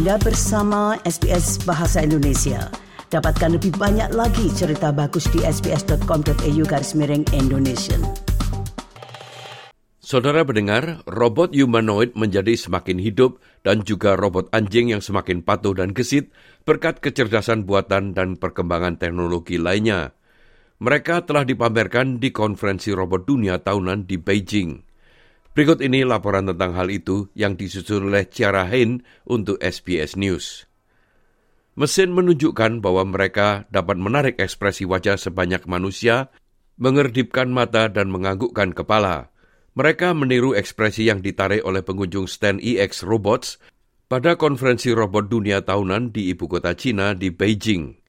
Anda bersama SBS Bahasa Indonesia. Dapatkan lebih banyak lagi cerita bagus di sbs.com.au garis miring Indonesia. Saudara pendengar, robot humanoid menjadi semakin hidup dan juga robot anjing yang semakin patuh dan gesit berkat kecerdasan buatan dan perkembangan teknologi lainnya. Mereka telah dipamerkan di konferensi robot dunia tahunan di Beijing. Berikut ini laporan tentang hal itu yang disusun oleh Ciara Hein untuk SBS News. Mesin menunjukkan bahwa mereka dapat menarik ekspresi wajah sebanyak manusia, mengerdipkan mata dan menganggukkan kepala. Mereka meniru ekspresi yang ditarik oleh pengunjung stand EX Robots pada konferensi robot dunia tahunan di ibu kota China di Beijing.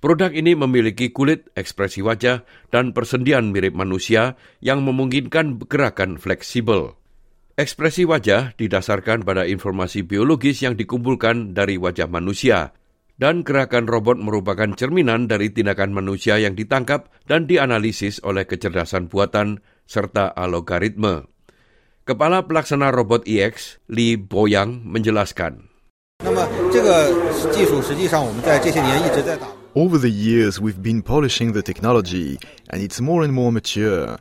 Produk ini memiliki kulit, ekspresi wajah, dan persendian mirip manusia yang memungkinkan gerakan fleksibel. Ekspresi wajah didasarkan pada informasi biologis yang dikumpulkan dari wajah manusia, dan gerakan robot merupakan cerminan dari tindakan manusia yang ditangkap dan dianalisis oleh kecerdasan buatan serta algoritme. Kepala pelaksana robot EX, Li Boyang, menjelaskan. 那么这个技术实际上我们在这些年一直在打。 Over the years, we've been polishing the technology, and it's more and more mature.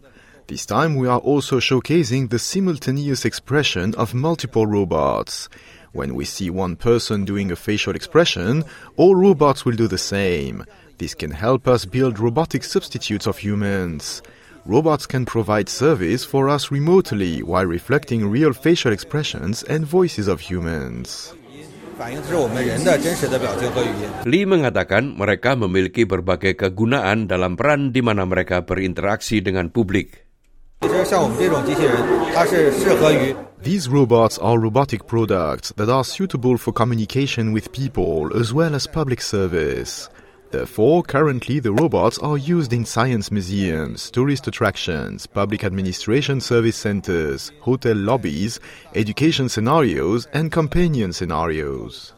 This time, we are also showcasing the simultaneous expression of multiple robots. When we see one person doing a facial expression, all robots will do the same. This can help us build robotic substitutes of humans. Robots can provide service for us remotely while reflecting real facial expressions and voices of humans. Lee mengatakan mereka memiliki berbagai kegunaan dalam peran di mana mereka berinteraksi dengan publik. These robots are robotic products that are suitable for communication with people as well as public service. Therefore, currently the robots are used in science museums, tourist attractions, public administration service centers, hotel lobbies, education scenarios and companion scenarios.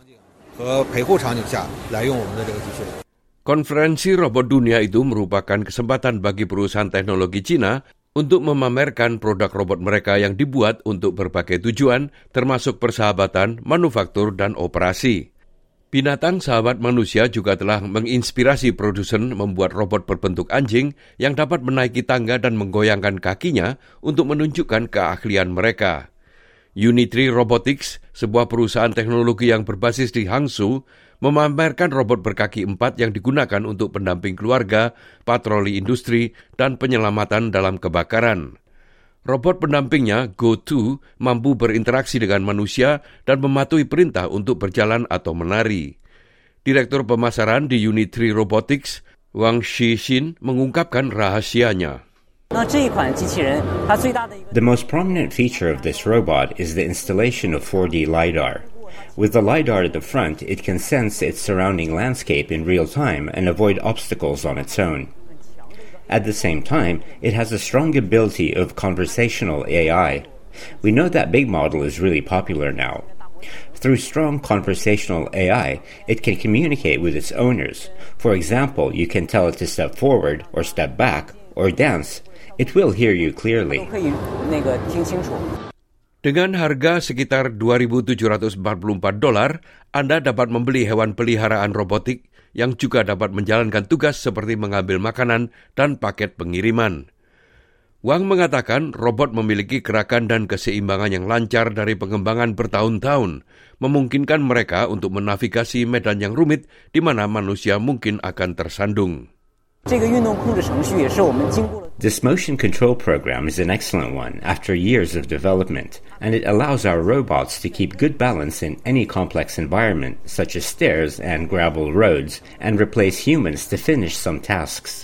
Konferensi robot dunia itu merupakan kesempatan bagi perusahaan teknologi Cina untuk memamerkan produk robot mereka yang dibuat untuk berbagai tujuan, termasuk persahabatan, manufaktur, dan operasi. Binatang sahabat manusia juga telah menginspirasi produsen membuat robot berbentuk anjing yang dapat menaiki tangga dan menggoyangkan kakinya untuk menunjukkan keahlian mereka. Unitree Robotics, sebuah perusahaan teknologi yang berbasis di Hangzhou, memamerkan robot berkaki empat yang digunakan untuk pendamping keluarga, patroli industri, dan penyelamatan dalam kebakaran. Robot pendampingnya, GoTo, mampu berinteraksi dengan manusia dan mematuhi perintah untuk berjalan atau menari. Direktur pemasaran di Unit 3 Robotics, Wang Shixin, mengungkapkan rahasianya. The most prominent feature of this robot is the installation of 4D LiDAR. With the LiDAR at the front, it can sense its surrounding landscape in real time and avoid obstacles on its own. At the same time, it has a strong ability of conversational AI. We know that big model is really popular now. Through strong conversational AI, it can communicate with its owners. For example, you can tell it to step forward or step back or dance. It will hear you clearly. Dengan harga sekitar 2.744 dolar, Anda dapat membeli hewan peliharaan robotik yang juga dapat menjalankan tugas seperti mengambil makanan dan paket pengiriman. Wang mengatakan robot memiliki gerakan dan keseimbangan yang lancar dari pengembangan bertahun-tahun, memungkinkan mereka untuk menavigasi medan yang rumit di mana manusia mungkin akan tersandung. This motion control program is an excellent one after years of development, and it allows our robots to keep good balance in any complex environment, such as stairs and gravel roads, and replace humans to finish some tasks.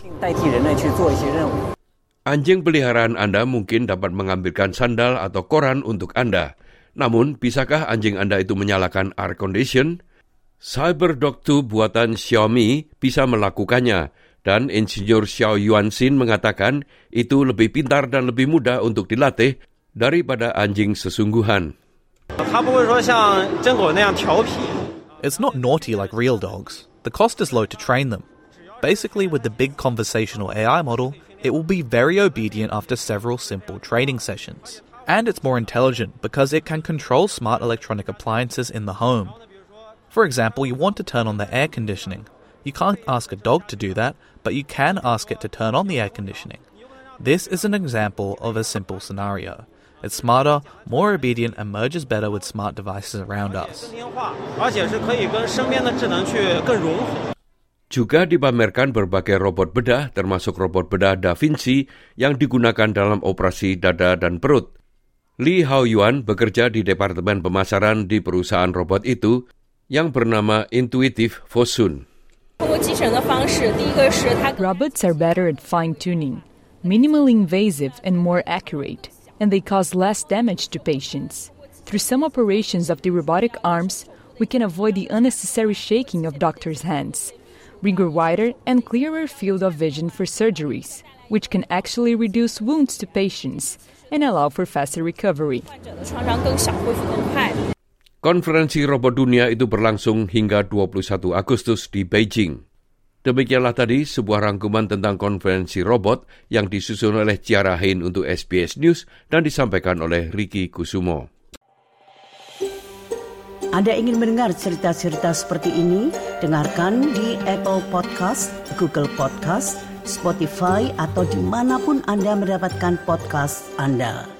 Anjing peliharaan Anda mungkin dapat mengambilkan sandal atau koran untuk Anda. Namun, bisakah anjing Anda itu menyalakan air condition? Cyberdoc 2 buatan Xiaomi bisa melakukannya Dan Insinyur Xiao Yuanxin mengatakan itu lebih pintar dan lebih mudah untuk dilatih daripada anjing sesungguhan. It's not naughty like real dogs. The cost is low to train them. Basically, with the big conversational AI model, it will be very obedient after several simple training sessions. And it's more intelligent because it can control smart electronic appliances in the home. For example, you want to turn on the air conditioning, You can't ask a dog to do that, but you can ask it to turn on the air conditioning. This is an example of a simple scenario. It's smarter, more obedient, and merges better with smart devices around us. Juga dipamerkan berbagai robot bedah, termasuk robot bedah Da Vinci yang digunakan dalam operasi dada dan perut. Li Hao Yuan bekerja di Departemen Pemasaran di perusahaan robot itu yang bernama Intuitive Fosun. Robots are better at fine tuning, minimally invasive and more accurate, and they cause less damage to patients. Through some operations of the robotic arms, we can avoid the unnecessary shaking of doctors' hands, bring a wider and clearer field of vision for surgeries, which can actually reduce wounds to patients and allow for faster recovery. konferensi robot dunia itu berlangsung hingga 21 Agustus di Beijing. Demikianlah tadi sebuah rangkuman tentang konferensi robot yang disusun oleh Ciara Hain untuk SBS News dan disampaikan oleh Riki Kusumo. Anda ingin mendengar cerita-cerita seperti ini? Dengarkan di Apple Podcast, Google Podcast, Spotify, atau di mana pun Anda mendapatkan podcast Anda.